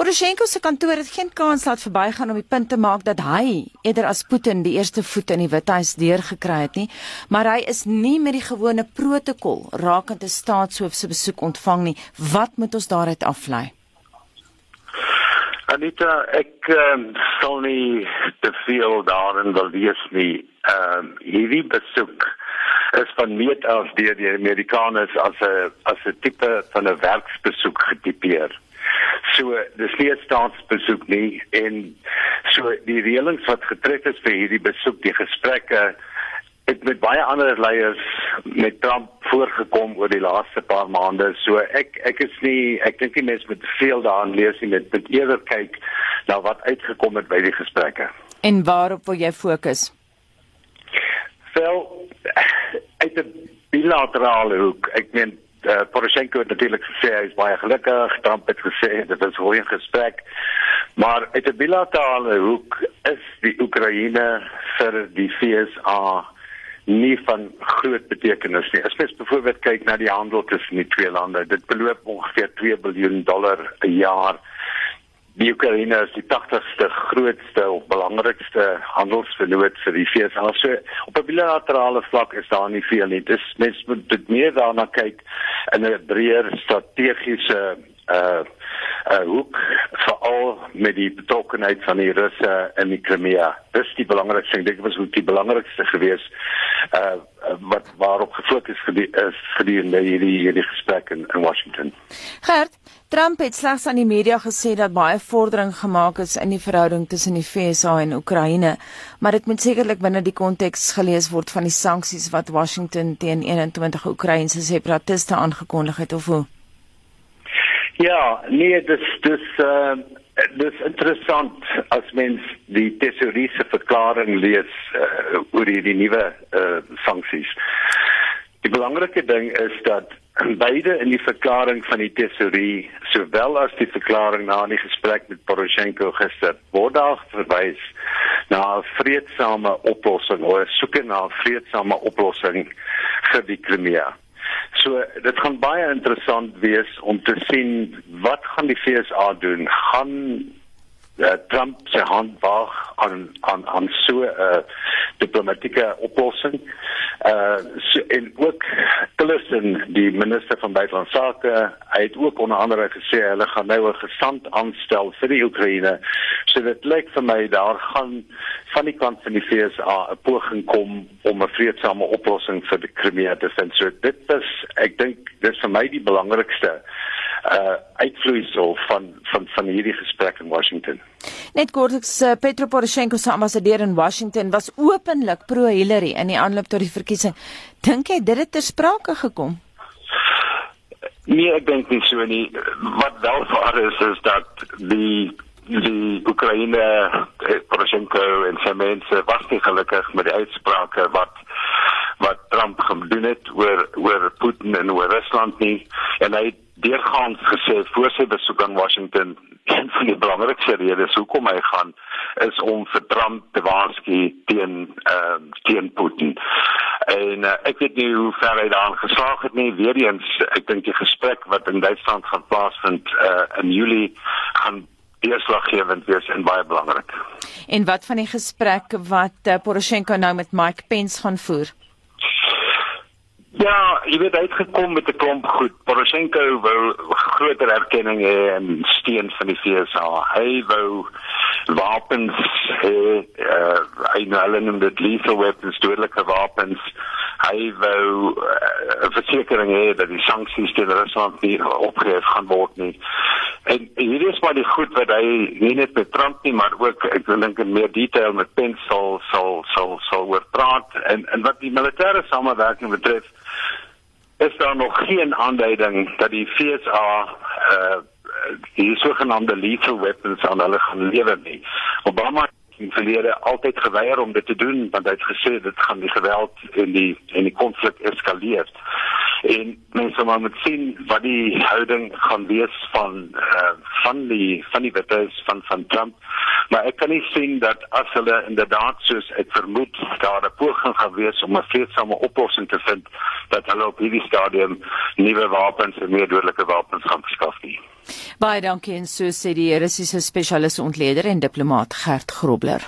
Poroshenko se kantoor het geen kans laat verbygaan om die punt te maak dat hy eerder as Putin die eerste voet in die Withuis deurgekry het nie, maar hy is nie met die gewone protokol rakende staatshoof se besoek ontvang nie. Wat moet ons daaruit aflei? Anita, ek um, sal nie te veel daarin wil wees nie. Ehm um, hierdie besoek is van meet af deur die Amerikaners as 'n as 'n tipe van 'n werksbesoek getipeer. So dis nie 'n staatsbesoek nie en so die reëlings wat getref is vir hierdie besoek, die gesprekke het met baie ander leiers met Trump voorgekom oor die laaste paar maande. So ek ek is nie ek dink nie mense moet veel daarin lees nie met met eerder kyk na wat uitgekom het by die gesprekke. En waarop wil jy fokus? Wel uit 'n bilaterale hoek. Ek meen uh, Poroshenko het natuurlik gesê hy is baie gelukkig. Trump het gesê dit was 'n goeie gesprek. Maar uit 'n bilaterale hoek is die Oekraïne vir die FSA nie van groot betekenis nie. As mens byvoorbeeld kyk na die handel tussen die twee lande, dit beloop ongeveer 2 miljard dollar per jaar. Die Oekraïne is die 80ste grootste of belangrikste handelsvernoot vir die VS. So op 'n bilaterale vlak is daar nie veel nie. Dis mens moet dit meer daarna kyk in 'n breër strategiese uh uh hoek veral met die betrokkenheid van die Russe in die Crimea. Dis die belangrikste ding. Dit was ook die belangrikste gewees uh wat waarop gefokus is gedurende hierdie hierdie gesprek in, in Washington. Gert, Trump het slegs aan die media gesê dat baie vordering gemaak is in die verhouding tussen die VSA en Oekraïne, maar dit moet sekerlik binne die konteks gelees word van die sanksies wat Washington teen 21 Oekraïense separatiste aangekondig het of hoe? Ja, nee, dis dis uh dis interessant as mens die tesouriese verklaring lees uh, oor hierdie nuwe uh sanksies. Die belangrike ding is dat beide in die verklaring van die tesourie sowel as die verklaring na die gesprek met Poroshenko gister word daar verwys na 'n vredesame oplossing of soeke na 'n vredesame oplossing vir die Krimea. So dit gaan baie interessant wees om te sien wat gaan die FSA doen? Gaan uh, Trump se hand waag aan aan aan so 'n uh, diplomatieke oplossing? Uh so, en ook Tillerson, die minister van buitelandse sake, hy het ook onder andere gesê hulle gaan nou 'n gesant aanstel vir die Oekraïne. So dit lyk vir my daar gaan van die kant van die FSA 'n poging kom om 'n vredesame oplossing vir die Krimea te vind. So dit is ek dink dis vir my die belangrikste uh uitvloeisel van van van hierdie gesprek in Washington. Net kortliks uh, Petro Poroshenko se ambassadeur in Washington was openlik pro-Hillary in die aanloop tot die verkiesing. Dink jy dit het ter sprake gekom? Nee, ek dink nie so nie. Wat wel waar is is dat die die Oekraïne eh, Poroshenko en sy mense was nie gelukkig met die uitsprake wat wat Trump gedoen het oor oor Putin en oor Rusland nie en hy het deurgaans gesê voor sy besoek aan Washington een van die belangrikste redes hoekom hy gaan is om vir Trump te waarsku teen ehm uh, teen Putin. En uh, ek weet nie hoe ver hy daaraan geslaag het nie. Weereens, ek dink die gesprek wat in Duitsland gaan plaasvind uh, in Julie gaan deurslaggewend wees en baie belangrik. En wat van die gesprek wat uh, Poroshenko nou met Mike Pence gaan voer? Ja, jy weet hy het gekom met 'n klomp goed. Poroshenko wou groter erkenning hê en steun van die FSA. Hy wou wapens hê, uh, hy nou hulle noem dit lethal weapons, dodelike wapens. Hy wou 'n uh, versekering hê dat die sanksies teen Rusland nie opgehef gaan word nie. En hier is maar die goed wat hy nie net met Trump nie, maar ook ek dink in meer detail met Pence sal sal sal sal oor praat en en wat die militêre samewerking betref is daar nog geen aanduiding dat die FSA uh die sogenaamde lethal weapons aan hulle gaan lewer nie. Obama het in verlede altyd geweier om dit te doen want hy het gesê dit gaan die geweld en die en die konflik eskaleer. En mense maar moet sien wat die houding gaan wees van uh van die van die wetens van van Trump Maar ek kan nie sien dat as hulle inderdaad soos ek vermoed daar 'n poging gaan wees om 'n vreedsame oplossing te vind dat hulle op hierdie stadium nuwe wapens en meer dodelike wapens gaan verskaf nie. Baie dankie en so sê die Russiese spesialiste ontleder en diplomaat Gert Grobler.